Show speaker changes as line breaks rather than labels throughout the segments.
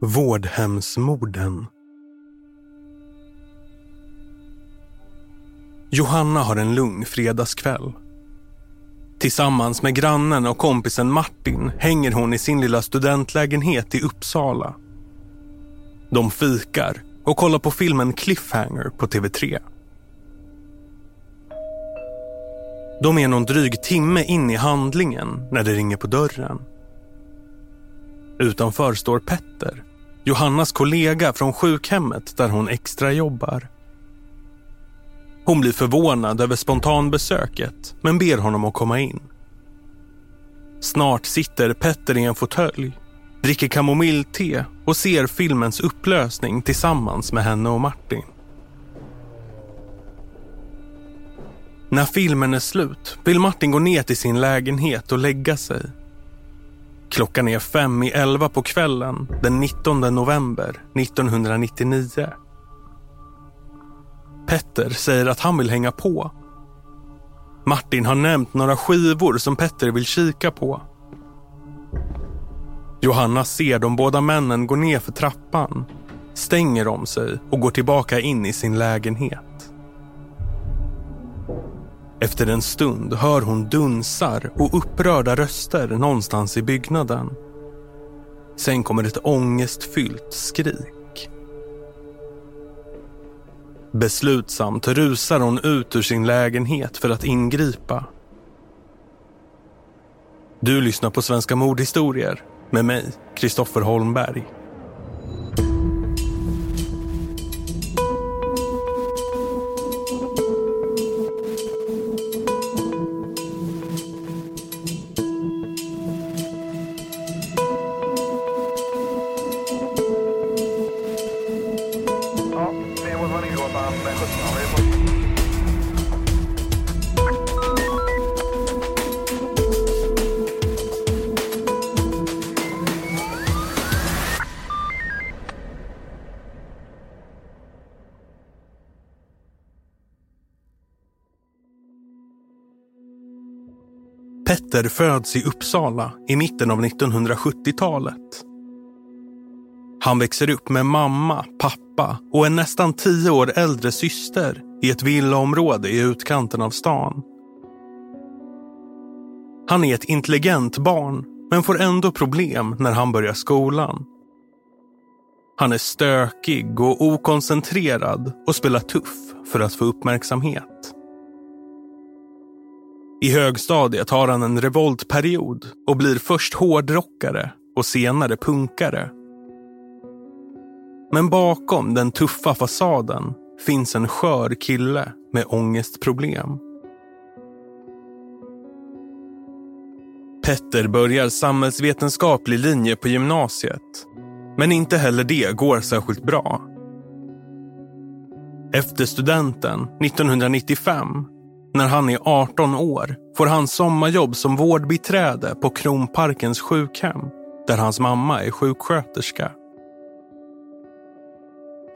Vårdhemsmorden. Johanna har en lugn fredagskväll. Tillsammans med grannen och kompisen Martin hänger hon i sin lilla studentlägenhet i Uppsala. De fikar och kollar på filmen Cliffhanger på TV3. De är någon dryg timme in i handlingen när det ringer på dörren. Utanför står Petter, Johannas kollega från sjukhemmet där hon extra jobbar. Hon blir förvånad över spontanbesöket men ber honom att komma in. Snart sitter Petter i en fåtölj, dricker kamomillte och ser filmens upplösning tillsammans med henne och Martin. När filmen är slut vill Martin gå ner till sin lägenhet och lägga sig. Klockan är fem i elva på kvällen den 19 november 1999. Petter säger att han vill hänga på. Martin har nämnt några skivor som Petter vill kika på. Johanna ser de båda männen gå ner för trappan, stänger om sig och går tillbaka in i sin lägenhet. Efter en stund hör hon dunsar och upprörda röster någonstans i byggnaden. Sen kommer ett ångestfyllt skrik. Beslutsamt rusar hon ut ur sin lägenhet för att ingripa. Du lyssnar på Svenska mordhistorier med mig, Kristoffer Holmberg. Petter föds i Uppsala i mitten av 1970-talet. Han växer upp med mamma, pappa och en nästan tio år äldre syster i ett villaområde i utkanten av stan. Han är ett intelligent barn men får ändå problem när han börjar skolan. Han är stökig och okoncentrerad och spelar tuff för att få uppmärksamhet. I högstadiet har han en revoltperiod och blir först hårdrockare och senare punkare. Men bakom den tuffa fasaden finns en skör kille med ångestproblem. Petter börjar samhällsvetenskaplig linje på gymnasiet. Men inte heller det går särskilt bra. Efter studenten 1995, när han är 18 år, får han sommarjobb som vårdbiträde på Kronparkens sjukhem, där hans mamma är sjuksköterska.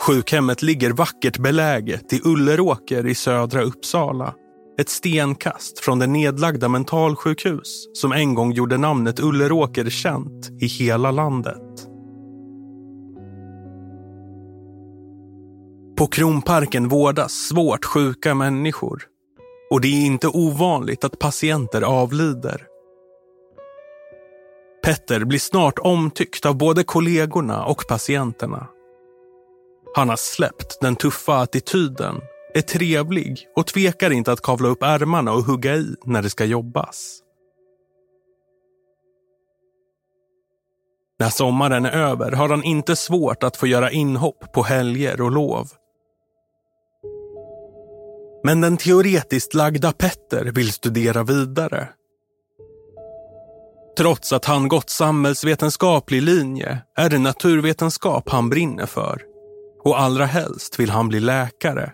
Sjukhemmet ligger vackert beläget i Ulleråker i södra Uppsala. Ett stenkast från det nedlagda mentalsjukhus som en gång gjorde namnet Ulleråker känt i hela landet. På Kronparken vårdas svårt sjuka människor. Och det är inte ovanligt att patienter avlider. Petter blir snart omtyckt av både kollegorna och patienterna. Han har släppt den tuffa attityden, är trevlig och tvekar inte att kavla upp ärmarna och hugga i när det ska jobbas. När sommaren är över har han inte svårt att få göra inhopp på helger och lov. Men den teoretiskt lagda Petter vill studera vidare. Trots att han gått samhällsvetenskaplig linje är det naturvetenskap han brinner för. Och allra helst vill han bli läkare.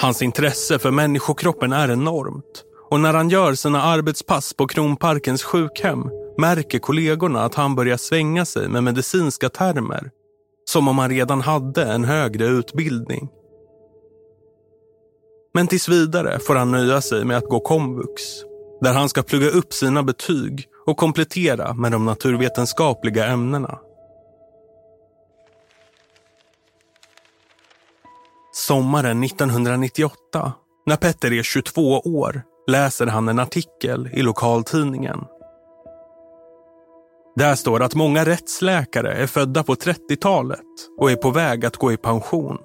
Hans intresse för människokroppen är enormt och när han gör sina arbetspass på Kronparkens sjukhem märker kollegorna att han börjar svänga sig med medicinska termer. Som om han redan hade en högre utbildning. Men tills vidare får han nöja sig med att gå komvux. Där han ska plugga upp sina betyg och komplettera med de naturvetenskapliga ämnena. Sommaren 1998, när Petter är 22 år, läser han en artikel i lokaltidningen. Där står att många rättsläkare är födda på 30-talet och är på väg att gå i pension.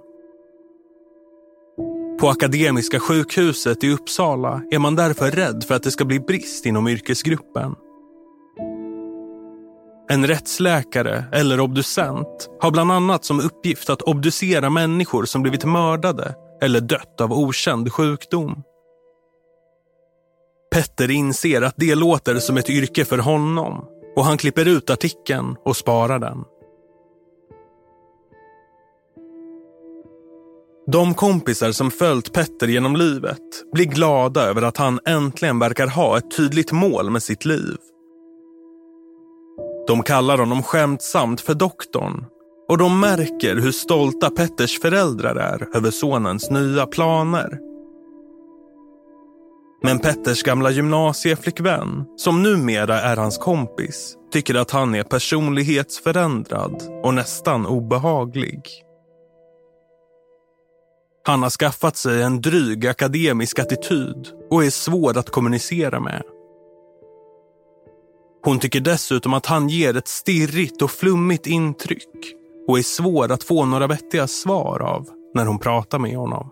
På Akademiska sjukhuset i Uppsala är man därför rädd för att det ska bli brist inom yrkesgruppen. En rättsläkare eller obducent har bland annat som uppgift att obducera människor som blivit mördade eller dött av okänd sjukdom. Petter inser att det låter som ett yrke för honom och han klipper ut artikeln och sparar den. De kompisar som följt Petter genom livet blir glada över att han äntligen verkar ha ett tydligt mål med sitt liv. De kallar honom skämtsamt för doktorn och de märker hur stolta Petters föräldrar är över sonens nya planer. Men Petters gamla gymnasieflickvän, som numera är hans kompis, tycker att han är personlighetsförändrad och nästan obehaglig. Han har skaffat sig en dryg akademisk attityd och är svår att kommunicera med. Hon tycker dessutom att han ger ett stirrigt och flummigt intryck och är svår att få några vettiga svar av när hon pratar med honom.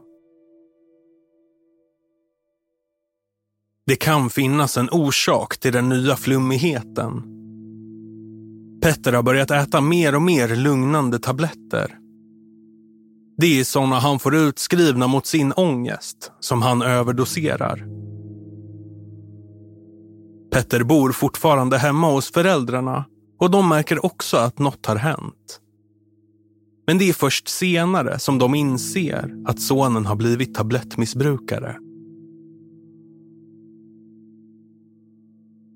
Det kan finnas en orsak till den nya flummigheten. Petter har börjat äta mer och mer lugnande tabletter. Det är sådana han får utskrivna mot sin ångest som han överdoserar. Petter bor fortfarande hemma hos föräldrarna och de märker också att något har hänt. Men det är först senare som de inser att sonen har blivit tablettmissbrukare.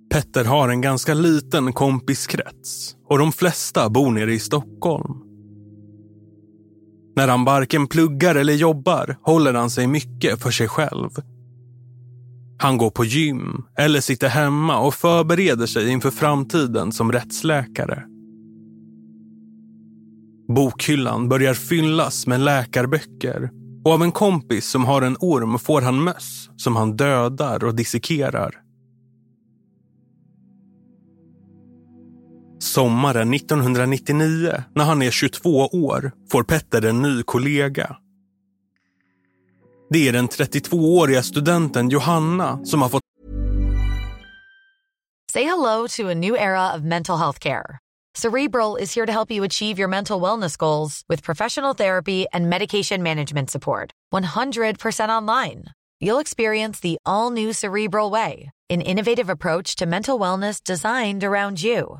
Petter har en ganska liten kompiskrets och de flesta bor nere i Stockholm. När han varken pluggar eller jobbar håller han sig mycket för sig själv. Han går på gym eller sitter hemma och förbereder sig inför framtiden som rättsläkare. Bokhyllan börjar fyllas med läkarböcker och av en kompis som har en orm får han möss som han dödar och dissekerar. Sommaren 1999, när han är 22 år, får Petter en ny kollega. Det är den 32-åriga studenten Johanna som har fått...
Say hello to a new era of mental health care. Cerebral is here to help you achieve your mental wellness goals with professional therapy and medication management support. 100% online. You'll experience the all new Cerebral Way, an innovative approach to mental wellness designed around you.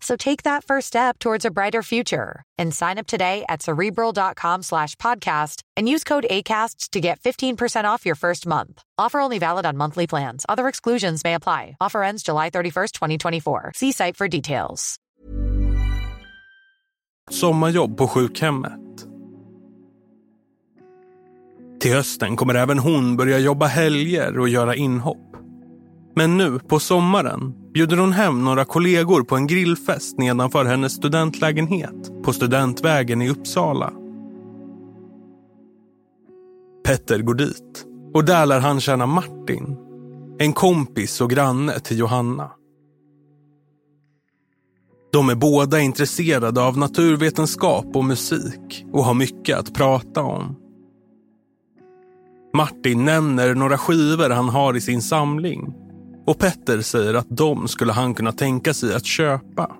So take that first step towards a brighter future and sign up today at cerebral.com slash podcast and use code ACasts to get 15% off your first month. Offer only valid on monthly plans. Other exclusions may apply. Offer ends July 31st, 2024. See site for details.
sommarjobb på sjukhemmet. Till hösten kommer även hon börja jobba helger och göra inhopp. Men nu på sommaren bjuder hon hem några kollegor på en grillfest nedanför hennes studentlägenhet på Studentvägen i Uppsala. Petter går dit och där lär han känna Martin, en kompis och granne till Johanna. De är båda intresserade av naturvetenskap och musik och har mycket att prata om. Martin nämner några skivor han har i sin samling och Petter säger att de skulle han kunna tänka sig att köpa.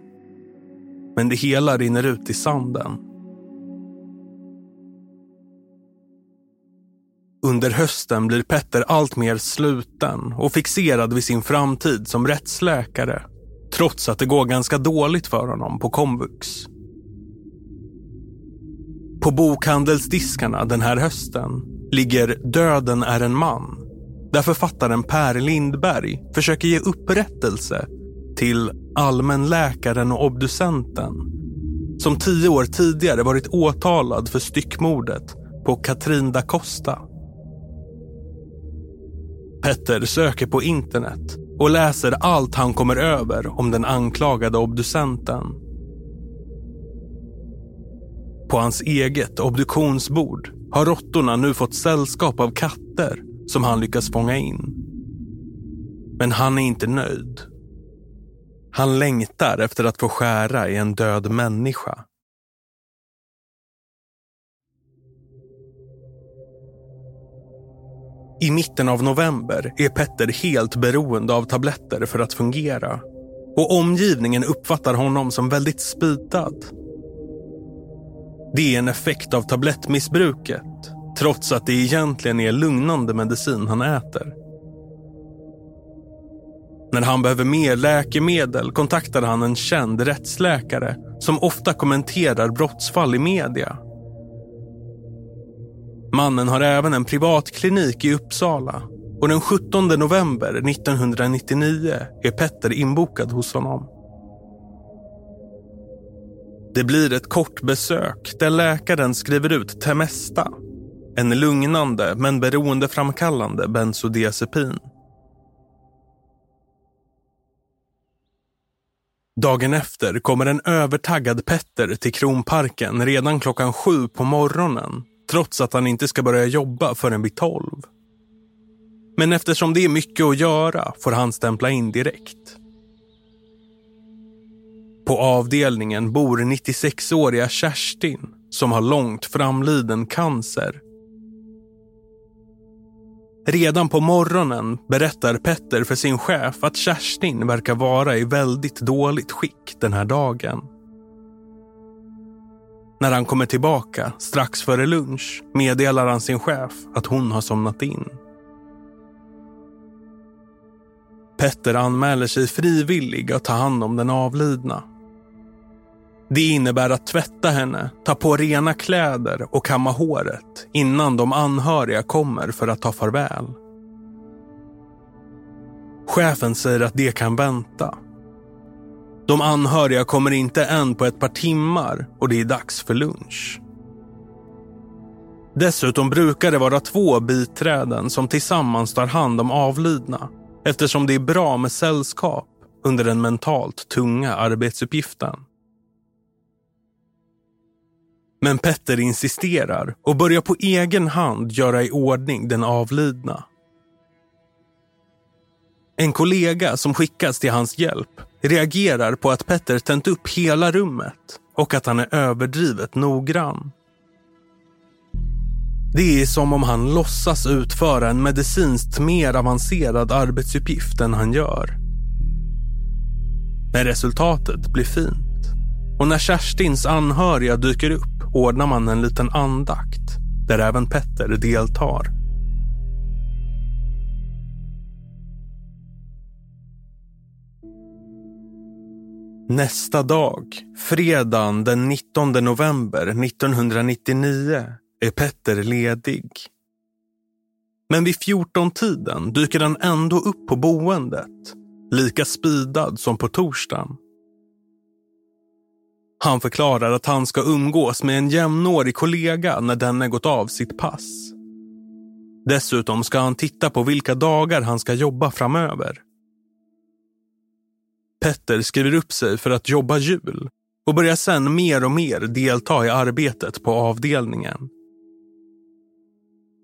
Men det hela rinner ut i sanden. Under hösten blir Petter allt mer sluten och fixerad vid sin framtid som rättsläkare trots att det går ganska dåligt för honom på komvux. På bokhandelsdiskarna den här hösten ligger Döden är en man där författaren Per Lindberg försöker ge upprättelse till allmänläkaren och obducenten som tio år tidigare varit åtalad för styckmordet på Katrin da Costa. Petter söker på internet och läser allt han kommer över om den anklagade obducenten. På hans eget obduktionsbord har råttorna nu fått sällskap av katter som han lyckas fånga in. Men han är inte nöjd. Han längtar efter att få skära i en död människa. I mitten av november är Petter helt beroende av tabletter för att fungera. Och omgivningen uppfattar honom som väldigt speedad. Det är en effekt av tablettmissbruket, trots att det egentligen är lugnande medicin han äter. När han behöver mer läkemedel kontaktar han en känd rättsläkare som ofta kommenterar brottsfall i media. Mannen har även en privatklinik i Uppsala och den 17 november 1999 är Petter inbokad hos honom. Det blir ett kort besök där läkaren skriver ut Temesta, en lugnande men beroendeframkallande bensodiazepin. Dagen efter kommer en övertaggad Petter till Kronparken redan klockan sju på morgonen trots att han inte ska börja jobba förrän vid tolv. Men eftersom det är mycket att göra får han stämpla in direkt. På avdelningen bor 96-åriga Kerstin som har långt framliden cancer. Redan på morgonen berättar Petter för sin chef att Kerstin verkar vara i väldigt dåligt skick den här dagen. När han kommer tillbaka strax före lunch meddelar han sin chef att hon har somnat in. Petter anmäler sig frivillig att ta hand om den avlidna. Det innebär att tvätta henne, ta på rena kläder och kamma håret innan de anhöriga kommer för att ta farväl. Chefen säger att det kan vänta de anhöriga kommer inte än på ett par timmar och det är dags för lunch. Dessutom brukar det vara två biträden som tillsammans tar hand om avlidna eftersom det är bra med sällskap under den mentalt tunga arbetsuppgiften. Men Petter insisterar och börjar på egen hand göra i ordning den avlidna. En kollega som skickas till hans hjälp reagerar på att Petter tänt upp hela rummet och att han är överdrivet noggrann. Det är som om han låtsas utföra en medicinskt mer avancerad arbetsuppgift än han gör. Men resultatet blir fint. Och när Kerstins anhöriga dyker upp ordnar man en liten andakt där även Petter deltar. Nästa dag, fredagen den 19 november 1999, är Petter ledig. Men vid 14-tiden dyker han ändå upp på boendet, lika spidad som på torsdagen. Han förklarar att han ska umgås med en jämnårig kollega när denne gått av sitt pass. Dessutom ska han titta på vilka dagar han ska jobba framöver. Petter skriver upp sig för att jobba jul och börjar sen mer och mer delta i arbetet på avdelningen.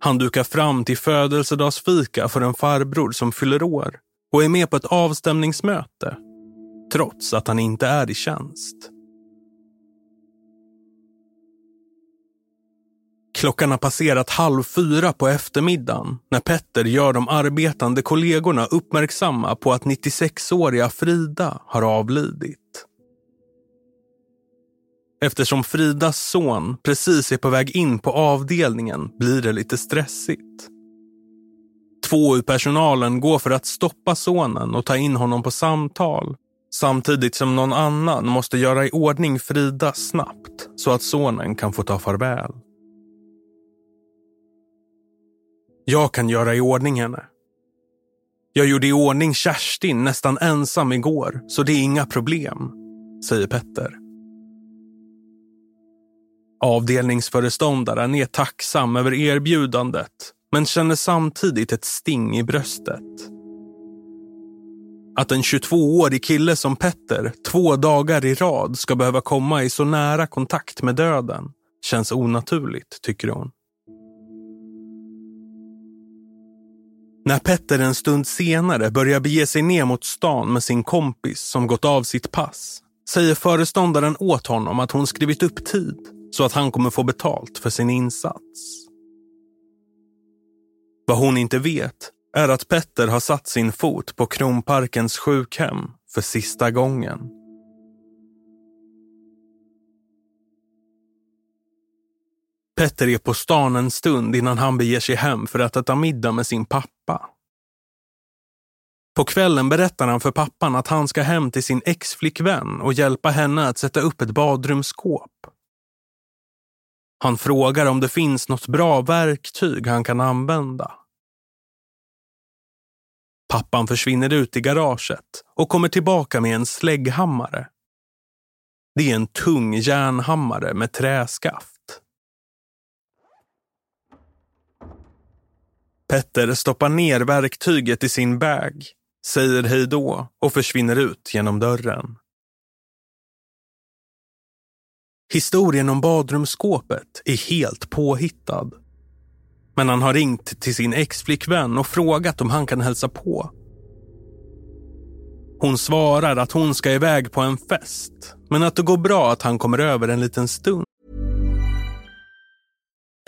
Han dukar fram till födelsedagsfika för en farbror som fyller år och är med på ett avstämningsmöte, trots att han inte är i tjänst. Klockan har passerat halv fyra på eftermiddagen när Petter gör de arbetande kollegorna uppmärksamma på att 96-åriga Frida har avlidit. Eftersom Fridas son precis är på väg in på avdelningen blir det lite stressigt. Två ur personalen går för att stoppa sonen och ta in honom på samtal samtidigt som någon annan måste göra i ordning Frida snabbt så att sonen kan få ta farväl. Jag kan göra i ordning henne. Jag gjorde i ordning Kerstin nästan ensam igår, så det är inga problem, säger Petter. Avdelningsföreståndaren är tacksam över erbjudandet men känner samtidigt ett sting i bröstet. Att en 22-årig kille som Petter två dagar i rad ska behöva komma i så nära kontakt med döden känns onaturligt, tycker hon. När Petter en stund senare börjar bege sig ner mot stan med sin kompis som gått av sitt pass säger föreståndaren åt honom att hon skrivit upp tid så att han kommer få betalt för sin insats. Vad hon inte vet är att Petter har satt sin fot på Kronparkens sjukhem för sista gången. Petter är på stan en stund innan han beger sig hem för att äta middag med sin pappa. På kvällen berättar han för pappan att han ska hem till sin exflickvän och hjälpa henne att sätta upp ett badrumsskåp. Han frågar om det finns något bra verktyg han kan använda. Pappan försvinner ut i garaget och kommer tillbaka med en slägghammare. Det är en tung järnhammare med träskaft. Petter stoppar ner verktyget i sin bag, säger hej då och försvinner ut genom dörren. Historien om badrumsskåpet är helt påhittad. Men han har ringt till sin exflickvän och frågat om han kan hälsa på. Hon svarar att hon ska iväg på en fest, men att det går bra att han kommer över en liten stund.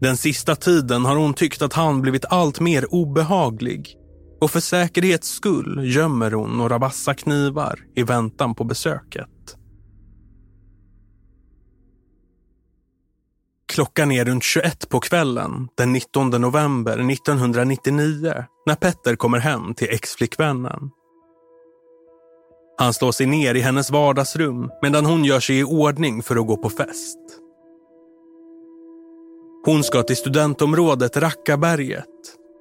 Den sista tiden har hon tyckt att han blivit allt mer obehaglig och för säkerhets skull gömmer hon några vassa knivar i väntan på besöket. Klockan är runt 21 på kvällen den 19 november 1999 när Petter kommer hem till exflickvännen. Han slår sig ner i hennes vardagsrum medan hon gör sig i ordning för att gå på fest. Hon ska till studentområdet Rackaberget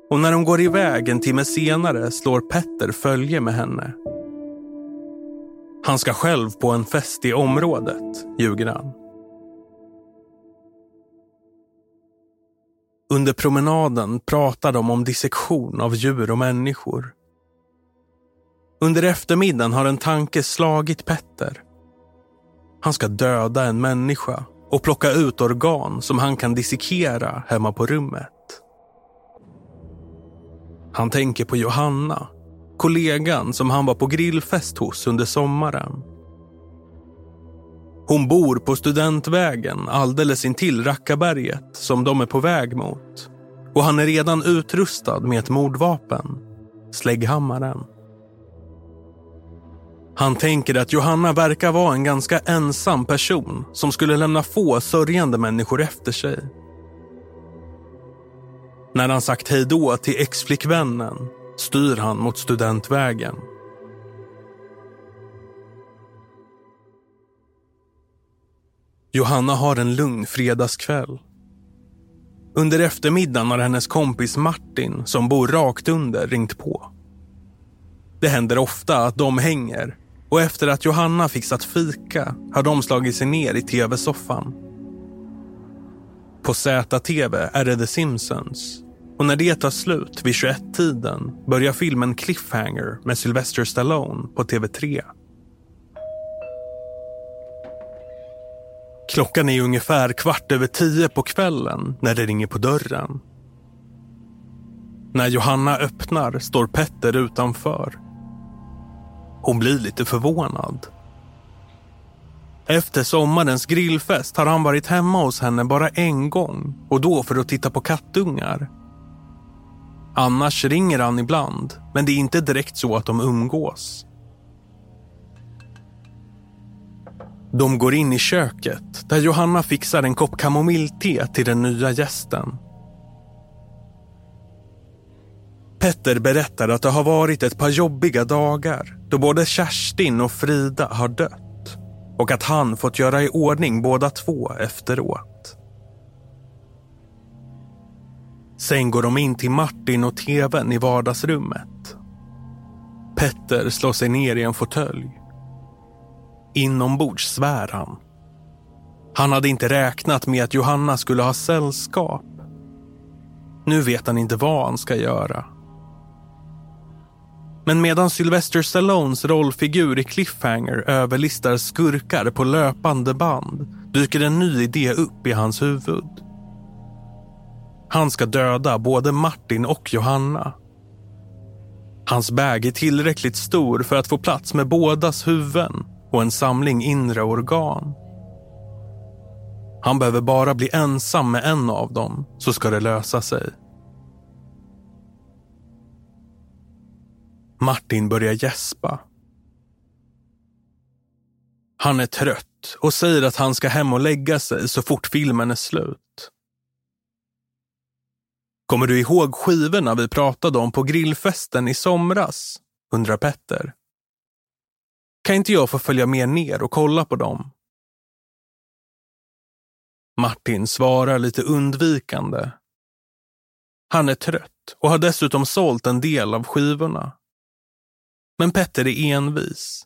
och när hon går iväg en timme senare slår Petter följe med henne. Han ska själv på en fest i området, ljuger han. Under promenaden pratar de om dissektion av djur och människor. Under eftermiddagen har en tanke slagit Petter. Han ska döda en människa och plocka ut organ som han kan dissekera hemma på rummet. Han tänker på Johanna, kollegan som han var på grillfest hos under sommaren. Hon bor på Studentvägen alldeles intill Rackaberget som de är på väg mot. Och han är redan utrustad med ett mordvapen, slägghammaren. Han tänker att Johanna verkar vara en ganska ensam person som skulle lämna få sörjande människor efter sig. När han sagt hej då till exflickvännen styr han mot Studentvägen. Johanna har en lugn fredagskväll. Under eftermiddagen har hennes kompis Martin, som bor rakt under, ringt på. Det händer ofta att de hänger och efter att Johanna fixat fika har de slagit sig ner i tv-soffan. På ZTV är det The Simpsons och när det tar slut vid 21-tiden börjar filmen Cliffhanger med Sylvester Stallone på TV3. Klockan är ungefär kvart över tio på kvällen när det ringer på dörren. När Johanna öppnar står Petter utanför. Hon blir lite förvånad. Efter sommarens grillfest har han varit hemma hos henne bara en gång och då för att titta på kattungar. Annars ringer han ibland, men det är inte direkt så att de umgås. De går in i köket där Johanna fixar en kopp kamomillte till den nya gästen. Petter berättar att det har varit ett par jobbiga dagar då både Kerstin och Frida har dött och att han fått göra i ordning båda två efteråt. Sen går de in till Martin och tvn i vardagsrummet. Petter slår sig ner i en fåtölj. Inombords svär han. Han hade inte räknat med att Johanna skulle ha sällskap. Nu vet han inte vad han ska göra. Men medan Sylvester Stallones rollfigur i Cliffhanger överlistar skurkar på löpande band dyker en ny idé upp i hans huvud. Han ska döda både Martin och Johanna. Hans bag är tillräckligt stor för att få plats med bådas huvuden och en samling inre organ. Han behöver bara bli ensam med en av dem så ska det lösa sig. Martin börjar gäspa. Han är trött och säger att han ska hem och lägga sig så fort filmen är slut. Kommer du ihåg skivorna vi pratade om på grillfesten i somras? undrar Petter. Kan inte jag få följa med ner och kolla på dem? Martin svarar lite undvikande. Han är trött och har dessutom sålt en del av skivorna. Men Petter är envis.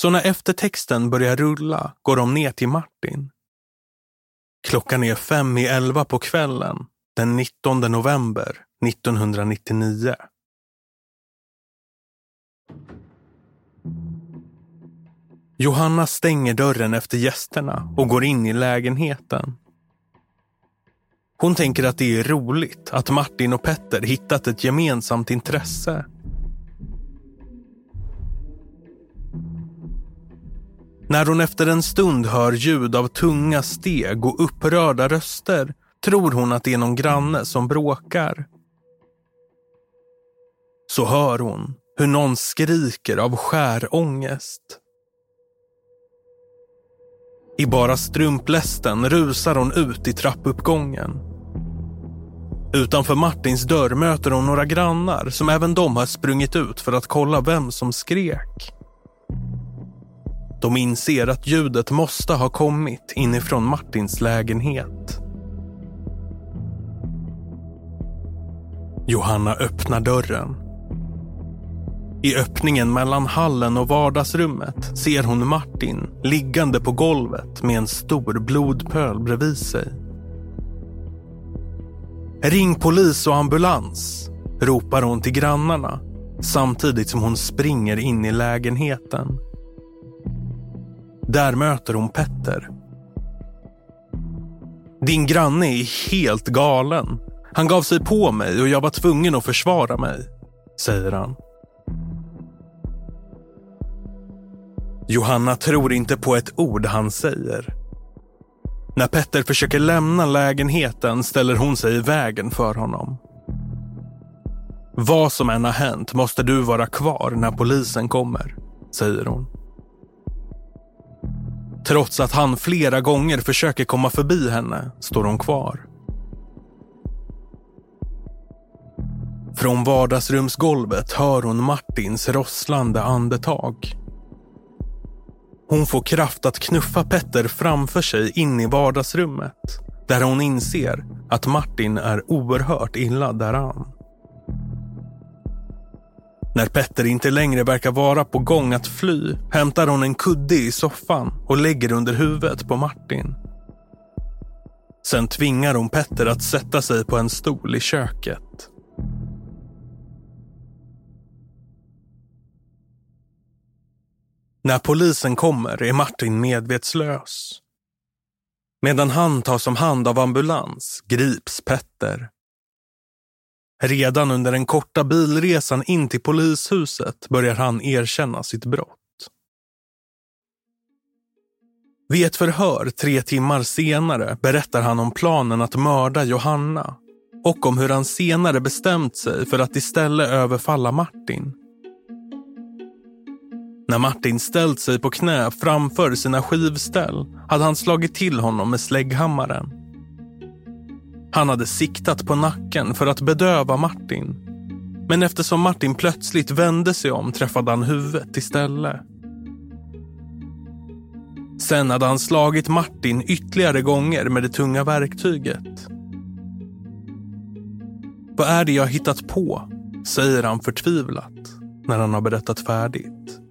Så när eftertexten börjar rulla går de ner till Martin. Klockan är fem i elva på kvällen den 19 november 1999. Johanna stänger dörren efter gästerna och går in i lägenheten. Hon tänker att det är roligt att Martin och Petter hittat ett gemensamt intresse. När hon efter en stund hör ljud av tunga steg och upprörda röster tror hon att det är någon granne som bråkar. Så hör hon hur någon skriker av skär ångest. I bara strumplästen rusar hon ut i trappuppgången. Utanför Martins dörr möter hon några grannar som även de har sprungit ut för att kolla vem som skrek. De inser att ljudet måste ha kommit inifrån Martins lägenhet. Johanna öppnar dörren. I öppningen mellan hallen och vardagsrummet ser hon Martin liggande på golvet med en stor blodpöl bredvid sig. Ring polis och ambulans, ropar hon till grannarna samtidigt som hon springer in i lägenheten. Där möter hon Petter. Din granne är helt galen. Han gav sig på mig och jag var tvungen att försvara mig, säger han. Johanna tror inte på ett ord han säger. När Petter försöker lämna lägenheten ställer hon sig i vägen för honom. Vad som än har hänt måste du vara kvar när polisen kommer, säger hon. Trots att han flera gånger försöker komma förbi henne står hon kvar. Från vardagsrumsgolvet hör hon Martins rosslande andetag. Hon får kraft att knuffa Petter framför sig in i vardagsrummet där hon inser att Martin är oerhört illa däran. När Petter inte längre verkar vara på gång att fly hämtar hon en kudde i soffan och lägger under huvudet på Martin. Sen tvingar hon Petter att sätta sig på en stol i köket. När polisen kommer är Martin medvetslös. Medan han tas om hand av ambulans grips Petter. Redan under den korta bilresan in till polishuset börjar han erkänna sitt brott. Vid ett förhör tre timmar senare berättar han om planen att mörda Johanna och om hur han senare bestämt sig för att istället överfalla Martin. När Martin ställt sig på knä framför sina skivställ hade han slagit till honom med slägghammaren. Han hade siktat på nacken för att bedöva Martin. Men eftersom Martin plötsligt vände sig om träffade han huvudet istället. Sen hade han slagit Martin ytterligare gånger med det tunga verktyget. Vad är det jag hittat på? säger han förtvivlat när han har berättat färdigt.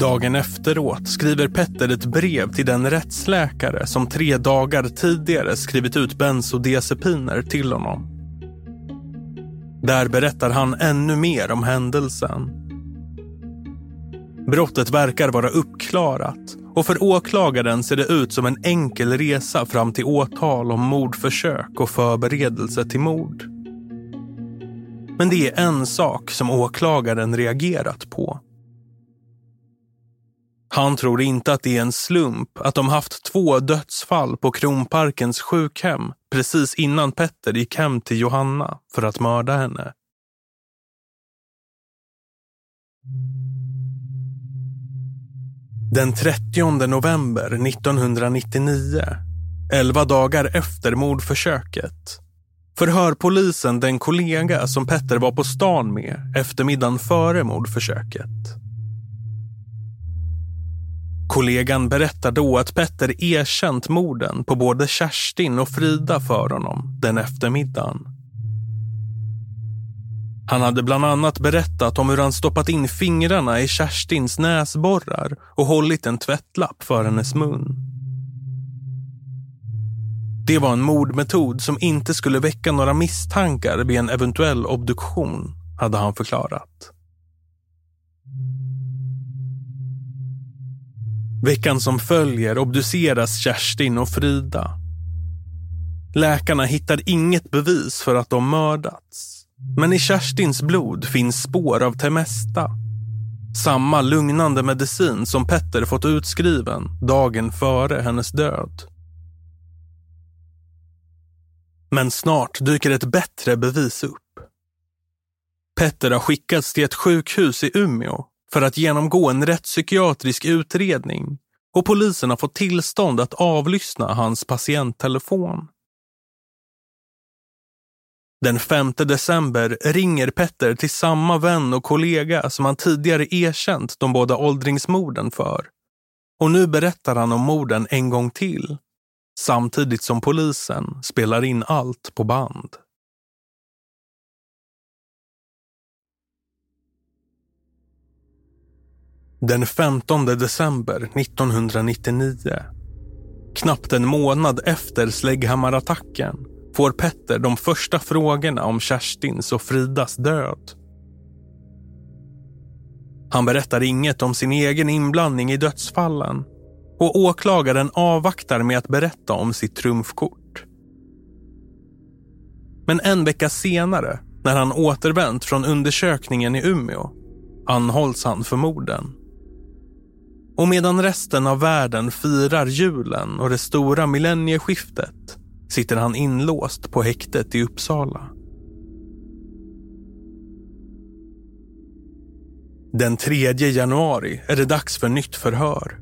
Dagen efteråt skriver Petter ett brev till den rättsläkare som tre dagar tidigare skrivit ut bensodiazepiner till honom. Där berättar han ännu mer om händelsen. Brottet verkar vara uppklarat och för åklagaren ser det ut som en enkel resa fram till åtal om mordförsök och förberedelse till mord. Men det är en sak som åklagaren reagerat på. Han tror inte att det är en slump att de haft två dödsfall på Kronparkens sjukhem precis innan Petter gick hem till Johanna för att mörda henne. Den 30 november 1999, elva dagar efter mordförsöket, förhör polisen den kollega som Petter var på stan med eftermiddagen före mordförsöket. Kollegan berättar då att Petter erkänt morden på både Kerstin och Frida för honom den eftermiddagen. Han hade bland annat berättat om hur han stoppat in fingrarna i Kerstins näsborrar och hållit en tvättlapp för hennes mun. Det var en mordmetod som inte skulle väcka några misstankar vid en eventuell obduktion, hade han förklarat. Veckan som följer obduceras Kerstin och Frida. Läkarna hittar inget bevis för att de mördats. Men i Kerstins blod finns spår av Temesta. Samma lugnande medicin som Petter fått utskriven dagen före hennes död. Men snart dyker ett bättre bevis upp. Petter har skickats till ett sjukhus i Umeå för att genomgå en rättspsykiatrisk utredning och polisen har fått tillstånd att avlyssna hans patienttelefon. Den 5 december ringer Petter till samma vän och kollega som han tidigare erkänt de båda åldringsmorden för. Och nu berättar han om morden en gång till, samtidigt som polisen spelar in allt på band. Den 15 december 1999, knappt en månad efter slägghammarattacken, får Petter de första frågorna om Kerstins och Fridas död. Han berättar inget om sin egen inblandning i dödsfallen och åklagaren avvaktar med att berätta om sitt trumfkort. Men en vecka senare, när han återvänt från undersökningen i Umeå, anhålls han för morden. Och medan resten av världen firar julen och det stora millennieskiftet sitter han inlåst på häktet i Uppsala. Den 3 januari är det dags för nytt förhör.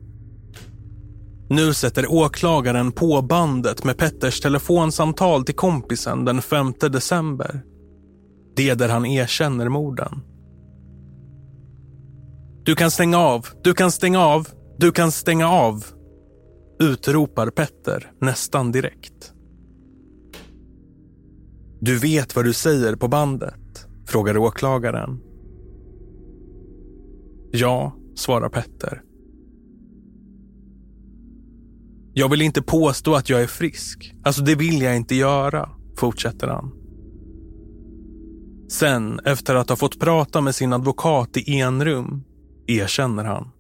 Nu sätter åklagaren på bandet med Petters telefonsamtal till kompisen den 5 december. Det där han erkänner morden. Du kan stänga av, du kan stänga av, du kan stänga av. Utropar Petter nästan direkt. Du vet vad du säger på bandet? Frågar åklagaren. Ja, svarar Petter. Jag vill inte påstå att jag är frisk. Alltså det vill jag inte göra, fortsätter han. Sen, efter att ha fått prata med sin advokat i enrum, erkänner han.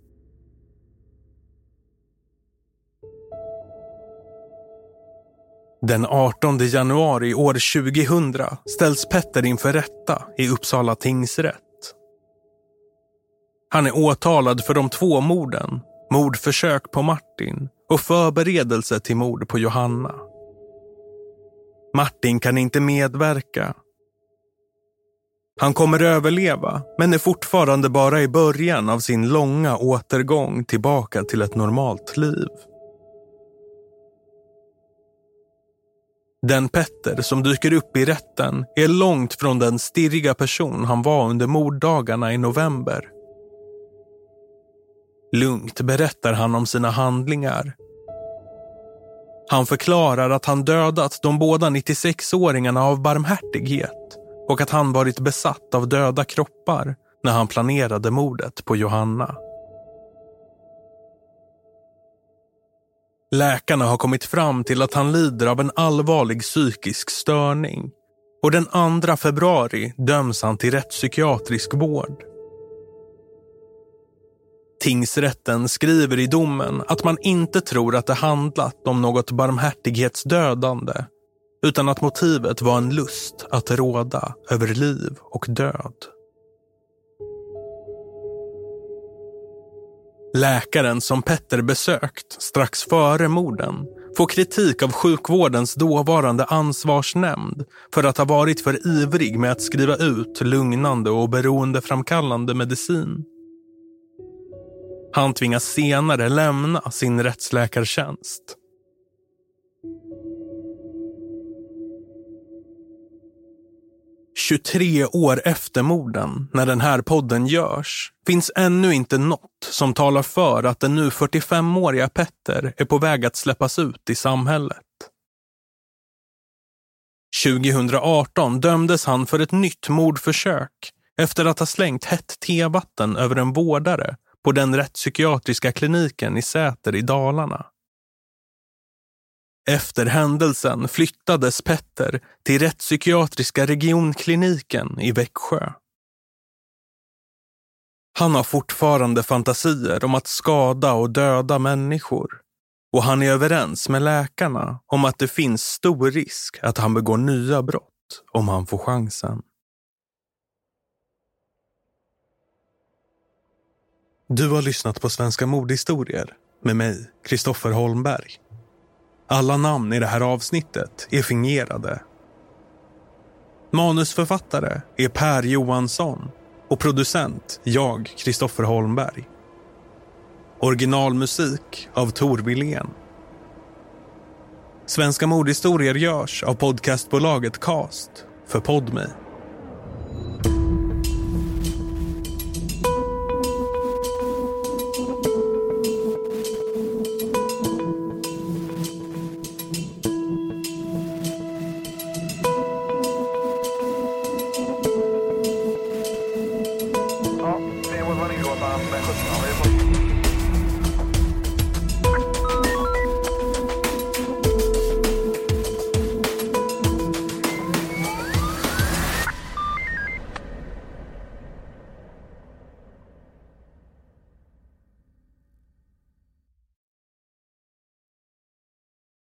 Den 18 januari år 2000 ställs Petter inför rätta i Uppsala tingsrätt. Han är åtalad för de två morden, mordförsök på Martin och förberedelse till mord på Johanna. Martin kan inte medverka. Han kommer överleva, men är fortfarande bara i början av sin långa återgång tillbaka till ett normalt liv. Den Petter som dyker upp i rätten är långt från den stirriga person han var under morddagarna i november. Lugnt berättar han om sina handlingar. Han förklarar att han dödat de båda 96-åringarna av barmhärtighet och att han varit besatt av döda kroppar när han planerade mordet på Johanna. Läkarna har kommit fram till att han lider av en allvarlig psykisk störning och den 2 februari döms han till rättspsykiatrisk vård. Tingsrätten skriver i domen att man inte tror att det handlat om något barmhärtighetsdödande utan att motivet var en lust att råda över liv och död. Läkaren som Petter besökt strax före morden får kritik av sjukvårdens dåvarande ansvarsnämnd för att ha varit för ivrig med att skriva ut lugnande och beroendeframkallande medicin. Han tvingas senare lämna sin rättsläkartjänst. –23 år efter morden, när den här podden görs, finns ännu inte något som talar för att den nu 45-åriga Petter är på väg att släppas ut i samhället. 2018 dömdes han för ett nytt mordförsök efter att ha slängt hett tevatten över en vårdare på den rättspsykiatriska kliniken i Säter i Dalarna. Efter händelsen flyttades Petter till rättspsykiatriska regionkliniken i Växjö. Han har fortfarande fantasier om att skada och döda människor och han är överens med läkarna om att det finns stor risk att han begår nya brott om han får chansen. Du har lyssnat på Svenska mordhistorier med mig, Kristoffer Holmberg. Alla namn i det här avsnittet är fingerade. Manusförfattare är Per Johansson och producent jag, Kristoffer Holmberg. Originalmusik av Tor Wilén. Svenska mordhistorier görs av podcastbolaget Cast för Podme.